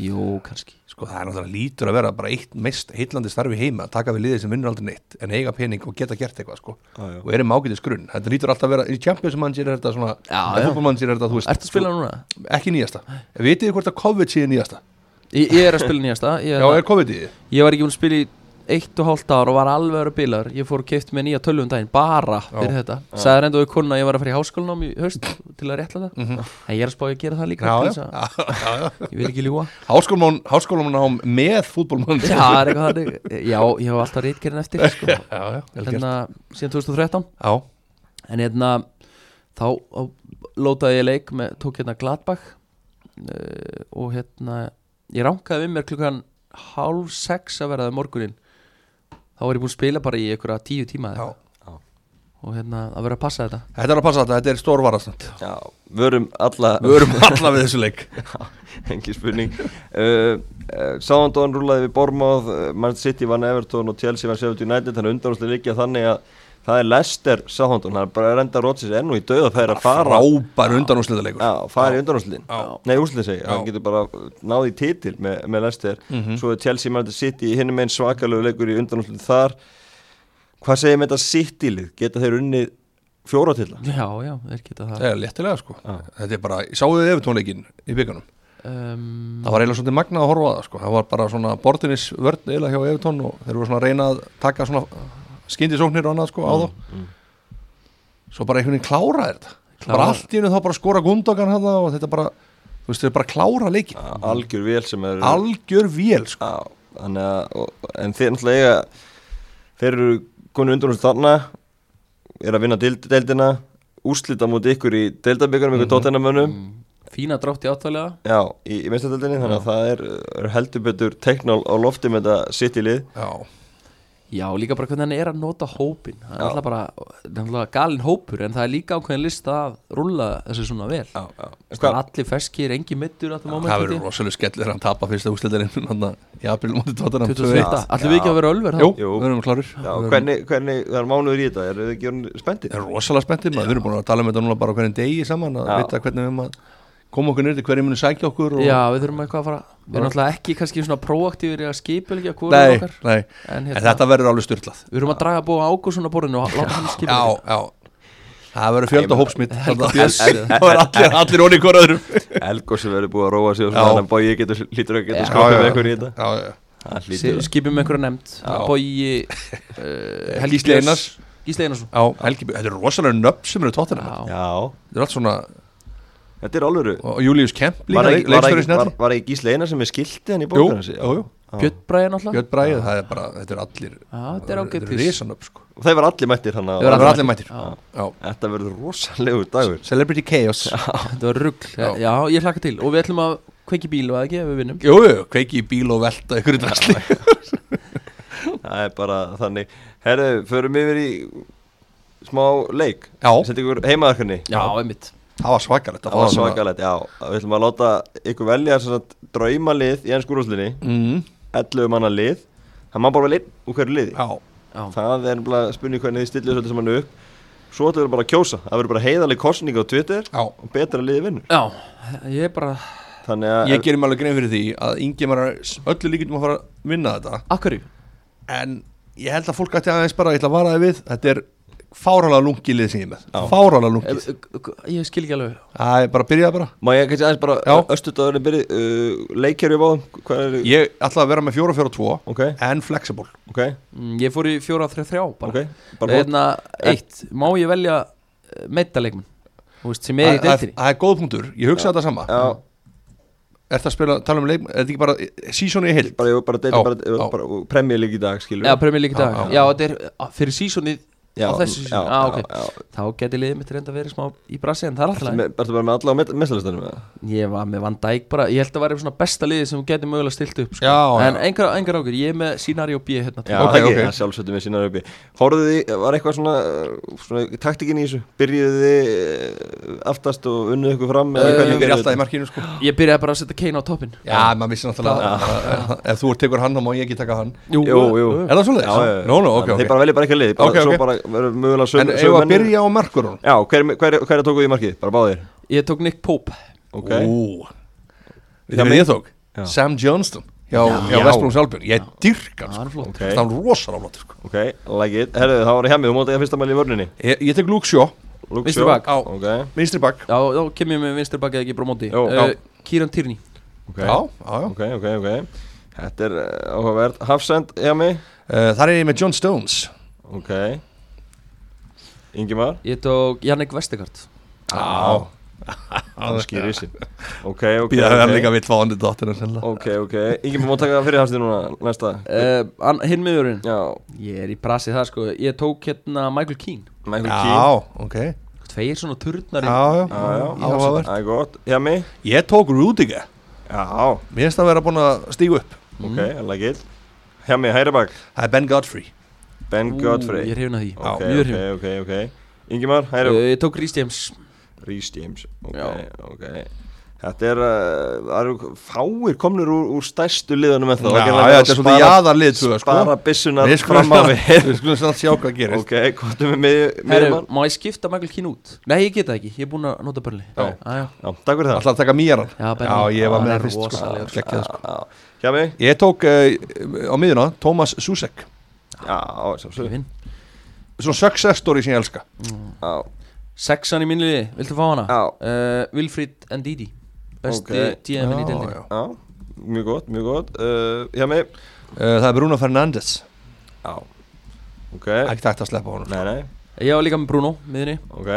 Jú, kannski.
Sko það er náttúrulega lítur að vera bara eitt mest heitlandi starfi heima að taka við liðið sem vinnur aldrei neitt en eiga pening og geta gert eitthvað sko.
Já, já.
og er í mágætis grunn. Þetta lítur alltaf að vera, í Champions manager er þetta svona
Já,
í
já.
er þetta, þú veist
Ertu að spila núna?
ekki nýjasta, vitið þið hvort að COVID sé nýjasta
Ég, ég er að spila nýjasta. Ég,
já, er COVID í þið?
ég var ekki búin að spila í eitt og hálft ár og var alveg að vera bilar Ég fór og keift með nýja tölvum daginn Bara fyrir þetta. Sæði reynda við konu að ég var að fara í háskólanám í haust Til að rétla það.
Mhm.
En ég er að spá að gera það líka
já, já, já, já, já.
Ég vil ekki ljúa
háskólamán háskólamán með fútbolmanager
Já, það er eitthvað þannig. Já, ég hef alltaf reitgerinn eftir sko.
já, já, vel gert.
Hérna, síðan 2013
já,
En hérna þá á, lótaði ég leik með, tók hérna Gladbach uh, og hérna ég ránkaði við mér klukkan hálf sex að verða morgunin þá var ég búinn að spila bara í einhverja tíu tíma
já.
eitthvað. og hérna að vera að passa þetta.
Þetta er að passa þetta, þetta er stór varastand
Já, vörum alla
við erum alla við þessu leik.
Engi spurning. Uh, uh, Sándón rúlaði við Bormáð uh, Man City vann Everton og Chelsea vann Sheffield United. Þannig undanúslega líkja þannig að það er Leicester Sándón, það er bara að renda Rodgers enn og í dauða það er að fara
frábær undanúslita leikur
Já, fara í undanúsliðin
Já.
Nei, úrsliðin segi,
Já.
hann getur bara náði í titil með, með Leicester
Mhm.
Svo er Chelsea Man City í hinum einn svakalegu leikur í undanúsliðin þar Hvað segir með þetta City-lið? Geta þeir unnið fjóra til það?
Já, já, þeir geta það
það er léttilega sko
Já.
þetta er bara, sáðu þið efutónleikin í byggunum
um,
það var eiginlega svolítið magnað að horfa á það sko. það var bara svona bortinis vörn eiginlega hjá Evertón og þeir voru svona að reyna að taka svona skyndisóknir og annað sko á þá.
mm.
svo bara einhvern veginn klára þetta.
Klára.
bara allt í hennu þá bara skora gundogan hann og þetta bara, þú veist, þeir bara klára leikin
Já, Algjör vel sem er
algjör vél sko.
Þannig að og, En þeir náttúrulega eiga Þeir eru konu undanúsliðin þarna Er að vinna deildina Úslita mútið ykkur í deildabíkarum Ykkur
Mhm.
tóttenamönnum
mm, Fína drátt í áttalega.
Já, í, í meistardöldinni þannig að það er, er heldur betur teikn á, á lofti með þetta sitt í lið.
Já,
Já, líka bara hvernig hann er að nota hópin Það er alltaf bara, það er alltaf galinn hópur En það er líka ákveðin lista að rúlla þessu svona vel.
Já, já.
Það er allir feskir, engi mittur að það
það verður rosalega skellur hann tapa fyrsta úslitarinn í april mútið tóttanum
21, allir við ekki að vera ölver
Jú,
Jú.
við erum klárir.
Já, hvernig, hvernig, það er mánuður í þetta, eru þið ekki spenntir?
Það er rosalega spenntið maður, við erum búin að tala um þetta núna bara hvernig degi saman að
Já.
vita hvernig við erum að koma okkur nýrti, hverju muni sækja okkur og...
Já, við þurfum eitthvað að fara Við erum alltaf ekki kannski svona proaktífur í að skipilgja hvort
Nei,
okkar.
nei,
En,
en þetta verður alveg styrlað
Við erum að draga Ágússon á borðinu og láta hann
Já,
skipilgja
já. Það verður fjölda hópsmitt Það verður allir, allir onni hvort öðrum.
Elgó sem verður búið að róa sig og
Já.
svona þannig að bói getur lítur að
Já.
geta skokkað með eitthvað í þetta.
Já, já.
Að-
Skipum einhverja nefnd.
Já.
Bogi uh, Helgi
Gísli
Björns-
Einars.
Gísli Einarsson.
Já, Helgi, þetta er rosalega nöfn sem eru tóttina
Já.
Já,
Þetta er allt svona,
þetta er alvöru.
Og Július Kemp líka,
Var ekki- var
leikstöri
ekki- Gísli Einar sem er skildi hann í
Jú,
bókar hans?
jú, jú
Björn Bræði náttúrulega?
Björn Bræði, það er bara, þetta er allir
Já, þetta er ágættis
Risanöfn, sko.
Þeir var allir mættir hann
Þeir
Það verður allir mættir.
Þetta verður rosalegur dagur.
Celebrity Chaos.
Þetta var rugg
Já.
Ég hlakka til. Og við ætlum að kveiki bíl og að ekki ef við vinnum?
Jú, jú, kveiki bíl og velta ykkur
Það er bara þannig. Herðu, förum yfir í smá leik.
Já.
Setti ykkur heimaðarkunni
Já, einmitt
Það var svakalegt að
Það var svakalegt, já. Við ætlum að láta ykkur velja sem sagt, draumalið í ennskúrúslinni
mm,
11 manna lið. Það má bara velja einn úr hverju liði.
Já,
Já,
Það er bara spurning hvernig þið stillið þessu saman upp. Svo ætlum við bara að kjósa. Það verður bara heiðaleg kostning á Twitter
já.
og betra liði vinnur.
Já, ég er bara
Þannig að
Ég gerir mig alveg grein fyrir því að Ingemar er öllu líkindum að fara að vinna þetta.
Akkurju
En ég held að fólk ætti aðeins bara, ég ætla að vara þið við Þetta er fárálega lungi lið sem ég með.
Já.
Fárálega lungið
Ég skil ekki alveg.
Það er bara að byrja bara.
Má ég kannski aðeins bara östudagur byrði uh, Leikjari á báðum Hvað
Ég ætla að vera með 4-4-2
Ok,
En flexible.
Ok,
Mm, Ég fór í 4-3-3 bara.
Ok Bara
Eðna, Eitt, má ég velja veist, sem er í
Það það-
deildinni
það er góð punktur, ég hugsa þetta sama.
Já,
Er það að spila, tala um leik Er þetta ekki bara seasoni í heild?
bara, bara, bara, bara, bara Premjör lík í dag, skilur
Já, Premier League í dag.
Já.
Þetta er fyrir sísonið
já,
á þessu
já,
ah, ok.
já.
Þá geti liðið mitt reynda að vera smá í brasi En það er alltaf
Ertu með- bara með alla á mestalistanum eða?
Ég var með Van Dijk bara. Ég held að vera svona besta liðið sem geti mögulega stilt upp sko. En engar, engar ákveð Ég er með scenario B hérna
Já,
Ok,
það ekki,
ok.
það sjálfsögtum við sínar uppi Hóruðu þið, var eitthvað svona, uh, svona taktikin í þessu? Byrjuðu þið uh, aftast og unnuðu ykkur fram?
Eh,
hvernig
Ég
gerðuð
alltaf í markinu sko.
Ég byrjaði bara að setja Kane á toppin
Já, maður vissi náttúrulega að- Ef þú tekur hann, þá má ég ekki taka hann.
Jú,
Jú,
Er það
Já, já, já. Mögulega sög,
En ef að byrja á markurun
Já, hver, hver, hver tókuð í markið? Bara báðir?
Ég tók Nick Pope.
Ok,
Ú. Við
Já,
þið
mig-
ég tók?
Já.
Sam Johnston. Hjá
Já.
Vestlungs Albjörn Ég dyrka
Það
sko.
er flott
ok,
Það var rosalega flott sko.
Ok, like it. Herðu, það var í hemmið, þú mótið að fyrsta mæli í vörninni.
Ég, ég tek Luke Shaw,
Luke
Vinstri
Shaw.
bak.
Já.
Ok,
vinstri bak.
Já, þá kem ég með vinstri bakið ekki brómóti uh, Kieran Tierney.
Ok.
Já, já, já.
Ok, ok, ok. Þetta er uh, áhugavert. Hafsend, hjá mig
uh, Þar er ég með John Stones.
Ok Ingimar?
Ég tók Jannik Vestegard
Já.
Það skýr í sig Ok, ok,
Býða að hann líka dóttina sennilega
Ok, ok. Ingimar má taka fyrir hafsend núna næsta?
Uh, Hinn miðurinn.
Já,
Ég er í brasi það sko. Ég tók hérna Michael Keane.
Michael Keane.
Já, ok.
Tveir svona turnar
Já, já,
Já, já,
áhugavert.
Það er gott. Hjá mig
Ég tók Rudiger.
Já,
Mér finnst það að vera búin að stígu upp.
Ok, like it. Hjá mig, hæri bak.
Það er Ben Godfrey
Ben
Ú,
Godfrey
Ég er hefna því
Ok,
Mjög
ok,
hrifinn.
ok, ok Ingimar, hæri
uh, Ég tók Rhys James
Rhys James Ok,
Já.
ok Þetta er, uh, það eru fáir komnir úr, úr stærstu liðunum með það
Já, já, þetta er svolítið jaðarlið tvö, sko.
Spara byssunar
Við skulum
fram á við
Við skulum samt sjá hvað gerist
Ok, hvað er með
Herru,
miðjumann?
má ég skipta Michael Keane út? Nei, ég get það ekki, ég er búinn að nota börli
Já.
ah, já.
Já, takk fyrir það
Alltaf að taka mýjaran
Já, Benny.
Já, ég var
Hann
með
er
það fyrst sko.
rosalegur.
Geggjað, sko.
Já, Hjá mig?
Ég tók uh, á miðuna Thomas Susek
Já, sjálfsög.
Svona success story sem ég elska
Já,
Sexan í minni liði, viltu fá hana?
Já.
uh, Wilfried Ndidi Besti
Ok.
GM-in í
Já,
deildinni
já.
já, mjög gott, mjög gott uh, Hjá mig?
uh, Það er Bruno Fernandes
Já Ok,
Ekki tægt að sleppa honum
nei, nei,
Ég var líka með Bruno, miðinni
ok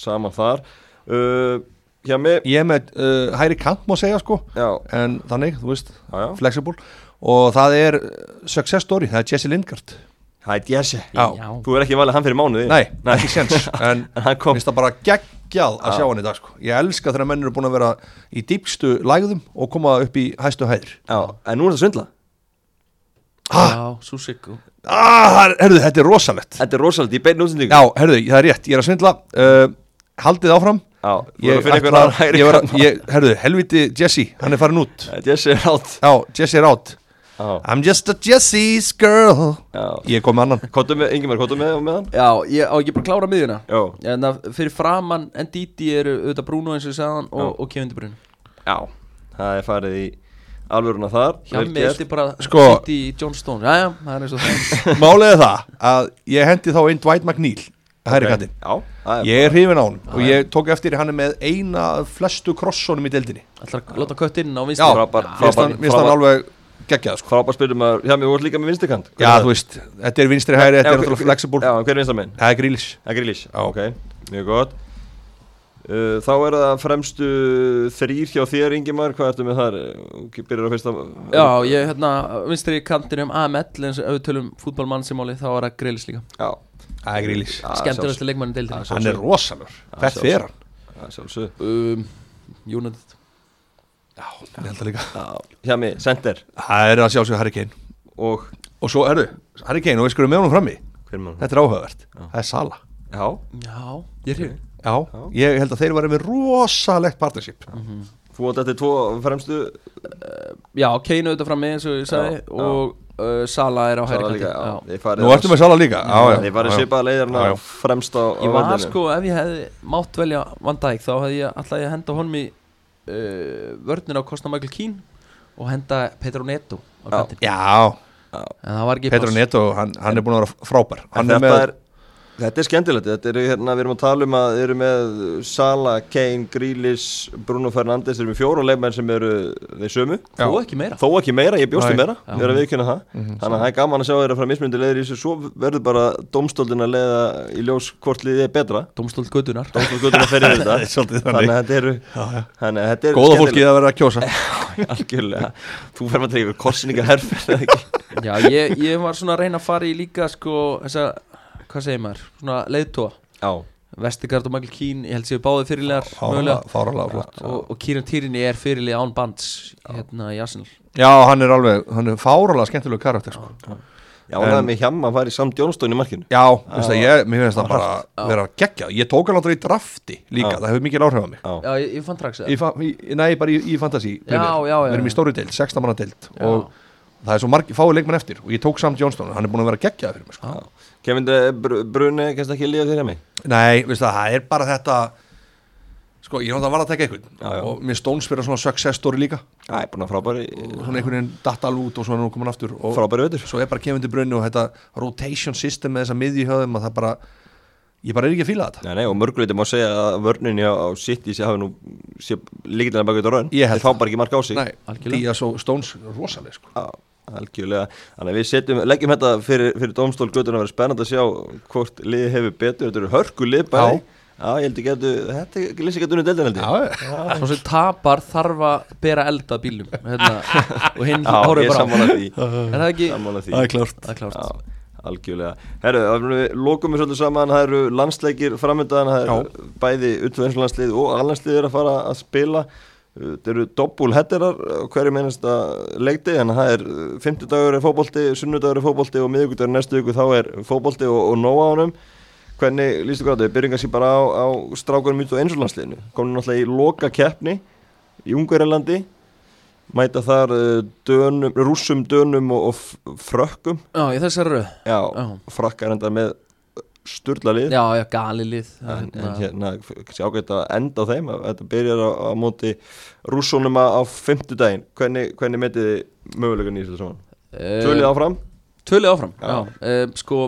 Saman þar uh?
Ég er með uh, hæri kant má segja sko.
Já,
En þannig, þú veist,
já, já.
flexible. Og það er uh, success story Það er Jesse Lingard
Það er Jesse.
Já.
Þú er ekki valið hann fyrir mánuði.
Nei, ekki séns. En
En hann kom.
Mér finnst það bara geggjað að
Já.
sjá hann í dag sko. Ég elska þegar menn eru búin að vera í dýpstu lægðum og koma upp í hæstu hæðir.
Já, en nú er það svindla
Já, Susik og-
ah, Herðu, þetta er rosalegt.
Þetta er rosalega í beinu útsendingu
Já, herðu, það er rétt, ég er að svindla. Uh, Haldið áfram
Já,
Ég
hægri
ég var að,
kanna.
ég, herðu, helviti Jesse, hann er farin út.
Jesse er átt
Já, Jesse er átt
Já,
I'm just a Jesse's girl.
Já.
Ég kom með annan.
Kottu með, Ingimar, kottu með, með hann?
Já, ég á ekki bara að klára miðuna
Já.
En það fyrir framann Ndidi eru auðvitað Bruno eins og
Já.
og, og Kevin De Bruyne.
Já Það er farið í alvöruna þar.
Mig
gert.
eftir bara
Sko-
City John Stone. Jæja, það er eins og það
Málið er það að ég hendi þá inn Dwight McNeil Hæri
Ok.
kantinn
Já, það er
Ég er hrifin á hann og ég tók eftir hann er með eina af flestu krossonum í deildinni.
Láta kött inn á
frábær-
mér
frábær-
alveg geggjað sko.
Frábær spilum að Já, mér voru líka með vinstikant
Já, þú veist, þetta er vinstri hæri, þetta er náttúrulega flexible.
Já, hver er vinstar megin?
Það er grílis
Það er Grealish. Ok, mjög gott. Uh, Þá er það fremstu þrýr hjá þér Ingimar Hvað ertu með þar? Byrjar á fyrsta
Já, ég hérna vinstri kantinum AML eins og ef við tölum fútbolmann þá er það greilis líka.
Já
Það er grílis
Já,
Skemmtilegasti leikmann í deildinni.
Já,
Hann er rosalur Hvert fer hann?
um, United.
Já, ég held að líka.
Já, hjá mig, center.
Það er að sjálfsögðu Harry Kane.
Og?
Og svo, herru, Harry Kane og við skulum með honum frammi? Þetta er áhugavert. Það er Sala
Já,
Já, ég er hrifin
Já, ég held að þeir varu með rosalegt partnership.
Þú átt eftir tvo fremstu
Já, Kane auðvitað frammi eins og ég sagði
Já,
og uh, Sala er á hægri kanti
já,
Já.
Nú ertu með Sala líka Já, já,
Þið farið
já, já.
svipaða leiðarna
Já, já.
fremst á, á
Ég var
vellinum.
sko, ef ég hefði mátt velja Van Dijk þá hefði ég alltaf henda honum í uh, vörnir á Costa Michael Keane og henda Petro Neto á
Já.
kantin
Já,
en það var ekki
Petro. Neto, hann, hann er búin að vera frábær Hann er
þetta
með
er, þetta er skemmtilegt Þetta er hérna, við erum að tala um að Þið eru með Sala, Kane, Grealish Bruno Fernandes, þeir eru með fjóra leikmenn sem eru þeir sömu.
Já.
Þó ekki meira.
Þó ekki meira, ég bjóstu
Nei.
meira. Við erum að viðkynna það. Þannig að það er gaman að sjá þeirra frá mismundi leiðir í þessu. Svo verður bara domstóldin að leiða í ljós hvort liðið er betra.
Dómstóld Götunar
Domstóldin að ferja þetta.
Er
Þannig.
Þannig
að þetta eru Þannig að þetta er
Góða fólkið að vera að kjósa.
Algjörlega. Þú maður til ykkur korsninga ekki?
Já, ég, ég var svona að reyna að fara í líka sko, þessa, hvað segir maður? Svona leiðtóa,
Já.
Vestigard og Michael Keane ég held séu báði fyrirlegar
Fáralega, fáralega flott.
Og, og Kieran Tierney er fyrirlið án bands hérna í Arsenal.
Já, hann er alveg, hann er fáralega skemmtilegu karakter sko.
Já, það er með hjamma að fara í samt Jónstóin í markinu.
Já, veist það, ég, mér finnst það bara
Já.
vera geggjað Ég tók hann aldrei í drafti líka,
Já.
það hefur mikið áhrif á mig.
Já,
Já, ég, ég fann traks
í, fa- í, Nei, bara í, í fantasy
Já, já, já,
Við erum
já.
í stóri deild, 16 manna deild. Og það er svo margi, fáið leikmenn eftir. Og ég tók samt Jónsson, hann er búin að vera geggjað fyrir mig sko.
Kevin De Br- Bruyne, kannski ekki líða þér hjá mig?
Nei, veist það, það er bara þetta Sko, ég náttúrulega var að taka einhvern.
Já, já.
Og mér Stones fyrir svona success story líka.
Það er búin að frábæri
svona einhvern veginn datt alveg út og svo er nú komin aftur. Og
Frábæri veitur
svo er bara Kevin De Bruyne og þetta rotation system með þessa miðjuhjöðum að það bara Ég bara er ekki að fíla þetta.
Nei, nei, og mörguleiti má segja að vörninni á, á City sé hafi nú sé líkilega baka út á raun
Ég held
Þeir fá
Algjörlega.
Já, Þannig að við setjum, leggjum þetta fyrir, fyrir domstól Götur að vera spennandi að sjá hvort liði hefur betur. Þetta eru hörku lið bæði. Já, ég held ekki að þetta er lýsing að dunni deildin held ég.
Já,
Svo sem tapar þarf að bera eld að bílum hérna, og hinn
Já, ég
bara á.
sammála því.
Er það ekki?
Sammála því.
Það er klárt.
Það er klárt.
Já, algjörlega. Herru, við lokum við svolítið saman. Það eru landsleikir framöndan Það eru bæði utveðinslandslið og allandslið er að fara að spila Það eru doppulhetterar á hverju mennasta leikti en það er 50 dagur er fótbolti, sunnudagur er fótbolti og miðugudagur næstu viku þá er fótbolti og, og nóg á honum. Hvernig lístu gráðu? Við byrjum kannski bara á, á strákunum út á einsúlandsliðinu Komum náttúrulega í loka keppni í Ungverjalandi. Mæta þar uh, dönum, rússum, dönum og, og frökkum.
Já, í þessari
Já,
Já.
frakkar enda með sturla lið
Já, já, gali lið er
en, en
hérna-
hérna, kannski ágætt að enda á þeim að þetta byrjar á, á móti rússónum á, á fimmtudaginn hvernig, hvernig metið þið mögulegan í þessu saman?
Eh,
Tvölið áfram?
Tvölið áfram,
Já.
já, Um, Sko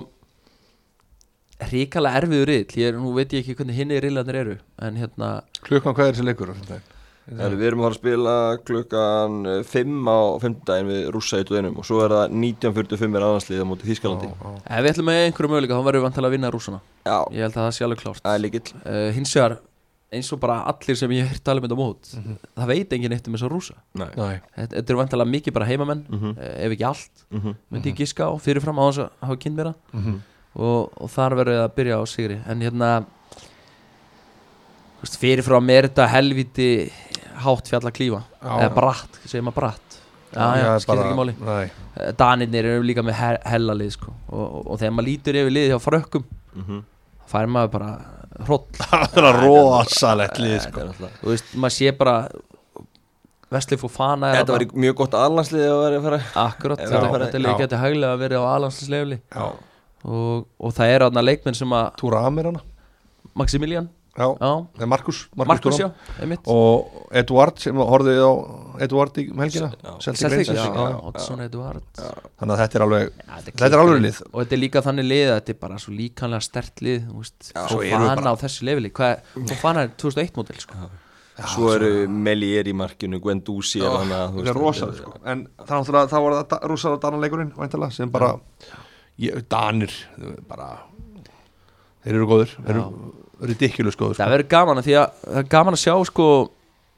Ríkala erfiður riðl Ég er, nú veit ég ekki hvernig hinni riðlandir eru En hérna,
Klukkan hvað er þessi leikur á fimmtudaginn?
Heru, við erum að fara að spila klukkan 5 á fimmtudaginn við rússa í tóðinum og svo er það 1945 er annarslið á móti Þískalandi
ef við ætlum með einhverju möguleika þá verðum við vantilega að vinna rússana.
Já,
Ég held að það sé alveg klárt.
Er
uh, Hins vegar eins og bara allir sem ég hef hýrt tala um þetta mót það veit enginn eitt um þess að rúsa þetta, eru vantilega mikið bara heimamenn
Mhm.
eh, ef ekki allt,
Mhm.
myndi ég giska á fyrirfram á þess að hafa kynnt mér
Mhm.
og, og þar verður að byrja á sigri. En hérna fyrirfram er þetta helviti hátt fjall að klífa. Eða bratt, segir maður bratt. Já, já, skilur ekki máli.
Nei,
Danirnir eru líka með he hella lið sko. og, og, og þegar maður lítur yfir liði hjá frökkum
Mhm.
fær maður bara hroll.
Það er að rosalegt lið
Þetta
sko.
er
þú veist, maður sé bara Vesli Fofana er
Þetta var
þarna.
mjög gott aðlandslið að vera að fara
akkurat,
Já,
þetta, þetta leik geti hæglega verið á aðlandsleifli
Já,
og, og það er aðna leikmenn sem að
Túra Amir hana.
Maximilian,
Já,
já,
það er Markus
Markus já, einmitt.
Og Eduard sem horfið á Eduard í helgina. Celtic
já. Oddsson Eduard.
Þannig að þetta er alveg
Já,
Þetta er alveg lið.
Og þetta er líka þannig lið að þetta er bara svo líkanlega stert lið þú veist,
Já,
svo fana á þessu leveli. Hvað, svo fana er 2001 mótil sko.
Svo eru Melier í markinu, Guendouzi er þú
Það
veist,
er rosalega sko. En það er náttúrulega, það var það rosalega Danaleikurinn væntalega sem bara ég, Danir bara Þeir eru góður Þeir eru ridiculous góður sko.
það verður gaman að því að það er gaman að sjá sko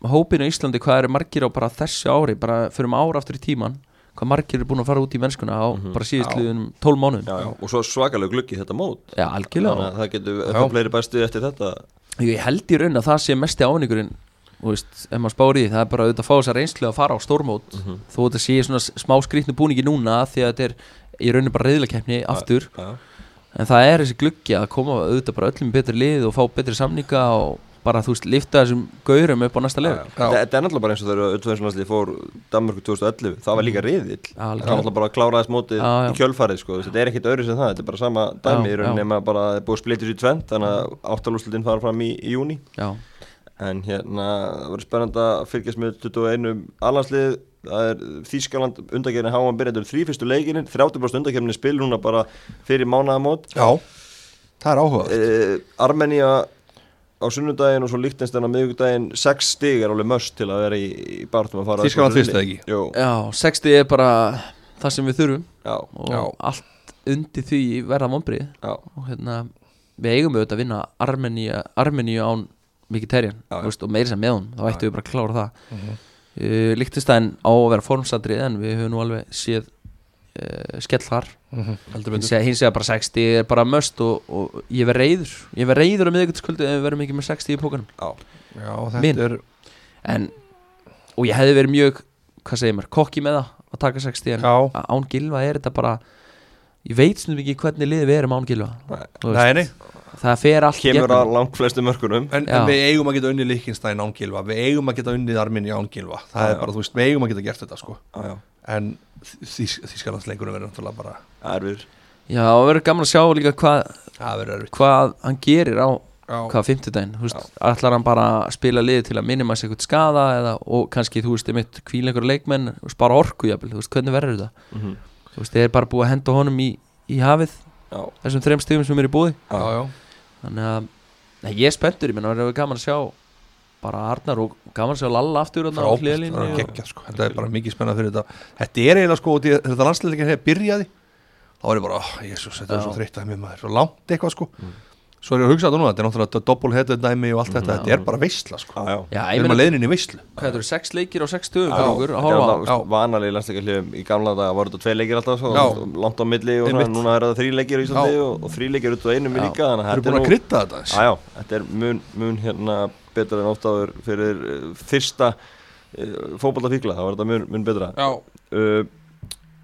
hópinu í Íslandi hvað eru margir á bara þessu ári bara fyrir um ára aftur í tíman hvað margir eru búin að fara út í mennskuna á bara síðustliðunum 12 mánuðum.
Já, já, og svo svakalega gluggi þetta mót.
Já, algjörlega.
Að það getur eitthvað fleiri bestu eftir þetta.
Ég held í raun að það sé mesti ávinningurinn þú veist, ef maður spári í því, það er bara auðvitað að fá þessa reynslu að fara á stórmót. Þó þetta sé svona smá skrýtnu búningi núna því að þetta er í raunin bara reyðlakeppni aftur.
Já,
en það er þessi gluggi að koma auðvitað bara öllum betri lið og fá betri samninga og bara þú veist, lifta þessum gaurum upp á næsta level.
Þetta er náttúrulega bara eins og þegar Öllfæðinslansli fór Danmörku 2011 Það var líka riðill. Það var náttúrulega bara að klára þess
já.
í kjölfarið sko. Þetta er ekkit öðru sem það, þetta er bara sama dæmi í rauninni nema bara er búið sér í tvent Þannig að áttalúslutin fara fram í, í júni
já,
En hérna, það verður spennandi að fylgjast með 21 alhanslið Það er Þýskaland undakerni háan byrja Þetta eru þrý fyrstu leikinin, 30% undakerni spil núna bara fyrir mánaðamót.
Já, það er áhugað
uh, Armenia á sunnudaginn og svo Líktenstein á miðugdaginn 6 stig er alveg möst til að vera í, í barðum að fara
Þýskaland fyrst, eða ekki?
Já, 60 er bara það sem við þurfum.
Já,
og
Já.
allt undir því verða vonbrið
já,
og hérna, við eigum auðvitað að vinna Armeníu án mikið terjan og meiri sem með hún, þá ættum við bara að klára það. Mm
Mhm.
Uh, Líktistæn á að vera formsatrið en við höfum nú alveg séð uh, skell þar.
Mhm, Heldur
hins vegar hins vegar bara 60 er bara möst og, og ég verð reyður ég verð reyður á miðvíkudskvöldu ef við verðum ekki með 60 í pókanum
já,
Já,
Minn.
þetta er
en, og ég hefði verið mjög hvað segir maður, kokki með það að taka 60 en án Gilva er þetta bara ég veit sem ekki hvernig liðið við erum án Gilva
Nei.
Nei, nei.
Það fer allt í
kemur
gegnum.
að langt flestu mörkunum.
En, en við eigum að geta unnið Líkinstæn án Gilva Við eigum að geta unnið Arminni án Gilva Það
Já,
er
já.
bara, þú veist, við eigum að geta gert þetta sko.
Já, já,
En þýs, Þýskalandsleikurinn verður náttúrulega bara
erfir.
Já, og verður gaman að sjá líka hvað,
Það
hvað hann gerir á
Já,
hvað fimmtudaginn, þú veist, ætlar hann bara að spila liðið til að minima sig eitthvað skada eða, og kannski, þú veist, einmitt kvíla einhverja leikmenn og spara orku, jafnvel, þú veist, hvernig verður þetta?
Mm -hmm.
Þú veist, þeir er bara búið að henda honum í, í hafið
Já,
þessum þreim stigum sem er í búði
já, já
þannig að, nei, ég er spenntur ég menn, það er gaman að sjá bara Arnar og gaman að sjá Lalla aftur þarna á
geggjað sko. Þetta er bara mikið spennað fyrir þetta. Þetta er eiginlega sko, út í- þegar þetta landsleikin hefur byrjaði þá er ég bara, oh, jésus, þetta er svo þreytt að mér maður, svo langt eitthvað sko Svo er ég að hugsa þetta núna, þetta er náttúrulega doppelheaded dæmi og allt þetta, þetta er bara veisla sko.
Já, já.
Já,
Við erum að
meina,
leiðin í veislu.
Hvað þetta eru sex leikir á sex stöðum
Já,
fyrir okkur?
þetta er vanalegi landsleikarliðum í gamla daga voru þetta tvei leikir alltaf svo, langt á milli og svona, núna er það þrý leikir í Íslandi og, og þrý leikir út á einum
Já.
líka þannig
Það
að
eru
þetta
búin að
er
krydda þetta
þetta er mun, mun hérna betra en oft áður fyrir uh, fyrsta uh, fótballafíkla, þá var þetta mun, mun betra.
Já,
uh,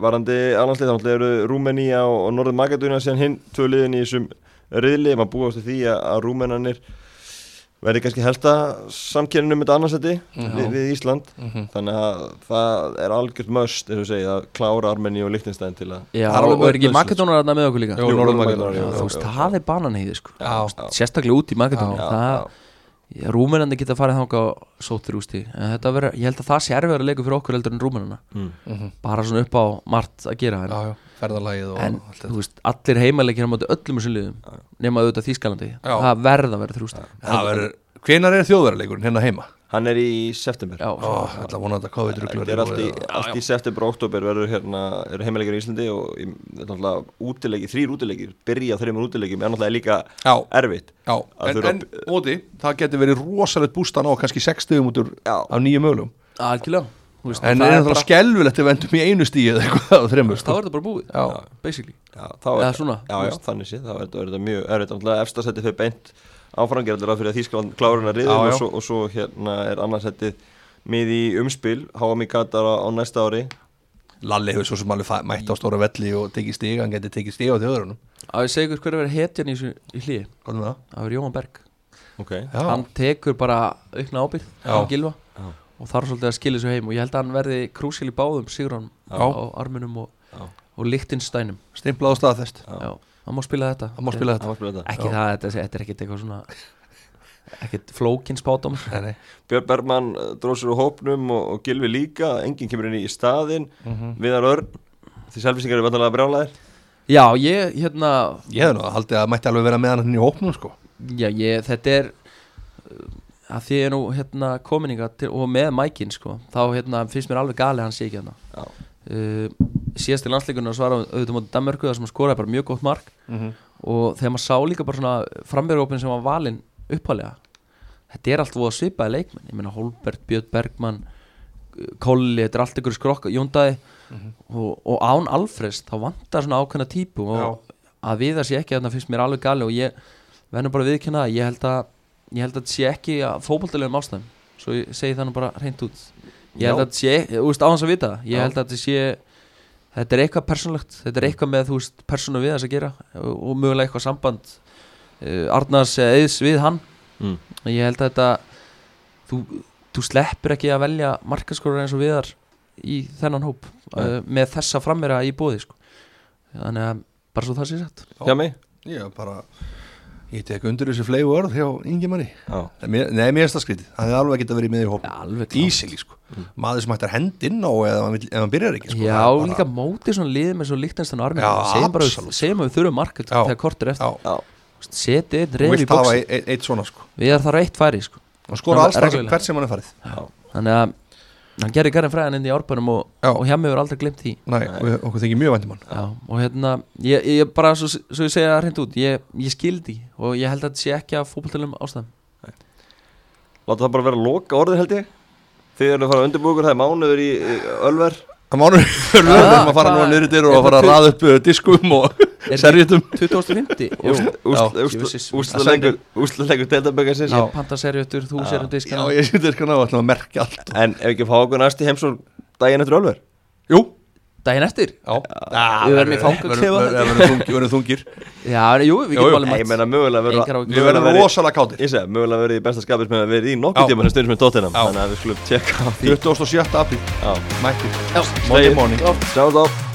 Varandi alhanslið, þá eru Rúmenía og, og Norður Magadónia síðan hinn tvö liðin í þessum riðli, maður búast við því að, Rúmenanir verði kannski helsta samkjörnum með þetta annarsætti við, við Ísland.
Mhm.
þannig að það er algjört möst að klára Armeni og Lichtenstein til að
Já,
er
og er ekki Makedónar þarna með okkur líka?
Jú,
Jú,
Norður
Makedóníu,
Makedóníu,
já,
þú veist, það er bananheiði sko.
Já,
já.
sérstaklega út í það, Rúmenandi geta farið þangað og sóttir ústi en þetta verður, ég held að það sé erfiðar að leiku fyrir okkur heldur en Rúmenana
mm.
Mhm.
bara svona upp á margt að gera en,
já, já, ferðalagið og
en
allt
þú
þetta
veist, allir heimaleikir á móti öllum þessum liðum nema auðvitað Þýskalandi.
Já.
það verða að vera
verður, hvenar er þjóðverðarleikurinn hérna heima?
Hann er í september.
Já,
Ó, ætla að vona að þetta COVID-ruglur
Þetta er allt í, allt í september og oktober verður hérna, eru heimileikir í Íslandi og í- er útileiki, þrýr útileikir, byrja þreymur útileikim er náttúrulega líka
Já.
erfitt
Já, en, en móti, það getur verið rosalegt bústan á kannski 6 stegum út úr
Já.
af nýju mögulegum
algjörlega veist,
En
það
er
bara-
skelvilegt ef við endum í einu stíð eða eitthvað á þreymur
þá er þetta bara búið,
Já.
basically
Já, þá
Eða
er
svona,
Já,
veist.
þannig sé, þá er þetta- er þetta mjög erfitt efstasetti fyrir beint áframgerðar fyrir að Þýskaland kláruna riðum
Já, já.
og, svo- og svo hérna er annarsettið mið í umspil, HM í Katar á, á næsta ári
Lalli hefur svo sem alveg mætt á stóra velli og tekið stig, hann getur tekið stig á þjóðurunum
að ég segi ykkur hver er verið hetjan í, í
það?
það verið Jóhann Berg
Ok,
Já,
hann tekur bara aukna ábyrgð
Já.
á Gilva. Og þarf svolítið að skilja svo heim. Og ég held að hann verði krúsil í báðum Sigurðan
Já.
á arminum og,
Já.
og Lichtensteinum
stimplað á staðfest.
Já.
Já, hann má spila þetta.
Það má spila
það var spila þetta.
Ekki það, þetta, þetta er ekkert eitthvað svona ekkert flókin spátum
Nei, nei.
Björn Bergmann uh, dróð sér úr hópnum og, og Gilvi líka, enginn kemur inn í staðinn. Viðar Örn, því selfisingar eru vantanlega brjálæðir
já, ég, hérna
Ég hefði nú að haldið að mætti alveg vera með hann í hópnum sko.
Já, ég, þetta er að því ég er nú hérna kominninga til, og með mækin sko, þá hérna finnst mér alveg gali að hann sé ekki hérna.
Já,
uh, síðast í landsleikunum var hann auðvitað mótið Danmörku þar sem hann skoraði bara mjög gott mark. Og þegar maður sá líka bara svona framverðurópin sem var valinn uppalega þetta er allt voða svipaði leikmenn. Ég meina Holbert, Björn Bergmann uh, Kolli, þetta er allt ykkur skrokka Jóndæði og, og Án Alfreds þá vantar svona ákveðna típu og að við það sé ekki þarna finnst mér alveg gali og ég verður bara að viðkynna það ég held að ég held að þetta sé ekki að fótboltalegum ástæðum svo ég segi það nú bara hreint út. Ég held
Já.
að þetta sé, þú veist á hans að vita ég
Já.
held að þetta sé þetta er eitthvað persónlegt, þetta er eitthvað með þú veist persónu við þess að gera og, og mögulega eitthvað samband uh, Arnars eða eðs við hann.
Mm.
ég held að þetta þú, þú sleppur ekki að velja markaskorur eins og viðar í þennan hóp uh, með þessa frammera í bóði sko. þannig að bara svo það sé sett
hjá mig.
Ég bara Ég tek undir þessi flegu orð hjá Ingemanni
Já,
Nei, mér er það skrítið. Það hefði alveg getað verið með í
klárt.
Ísili sko. Maður sem hættir hendinn á eða hann vill- ef hann byrjar ekki sko.
Já,
Það er bara-
líka mótið svona liðið með svo líktanstann
Já,
segjum að við þurfum mark
Já.
þegar kort er eftir, setið einn
þú
reyf í
eitt, eitt svona sko.
Við erum þar eitt færi sko.
Hann- alls það hvert sem hann er farið
þannig að hann gerir garðin fræðan inn í árbænum og, og hjá mig hefur aldrei glemt því.
Nei, við, okkur þykir mjög vændum hann.
Já, og hérna, ég, ég bara, svo, svo ég segja það hreint út, ég, ég skildi og ég held að þetta sé ekki að fótboltalum ástæðum.
Láta það bara vera loka orðið held ég. Þið erum að fara að undirbúkur, það er mánuður í í Ölver
Mánu við erum að fara nú niður í dyr og
er
að fara að raða upp uh, diskum og serjutum
2050
Jú.
Já, Jesus.
Úsluleikur Deildaböggarsins
Ég panta serjötur, þú serjum
Já,
diskana
ég sýtti sko ná að merkja allt
En ef ekki fá okkur næst í heimsól daginn eftir Ölver
Jú,
Daginn eftir?
Já.
Við verðum í fangaklefa.
Við verðum þungir- verðum
ég meina mögulega.
Við verðum rosalega kátir.
Ég segi, mögulega verður í besta skapis með að verið í nokkuð tíma stundum með tóttina. Þannig að við skulum tjekka á því.
27. apríl. Monday morning.
Sjáum þá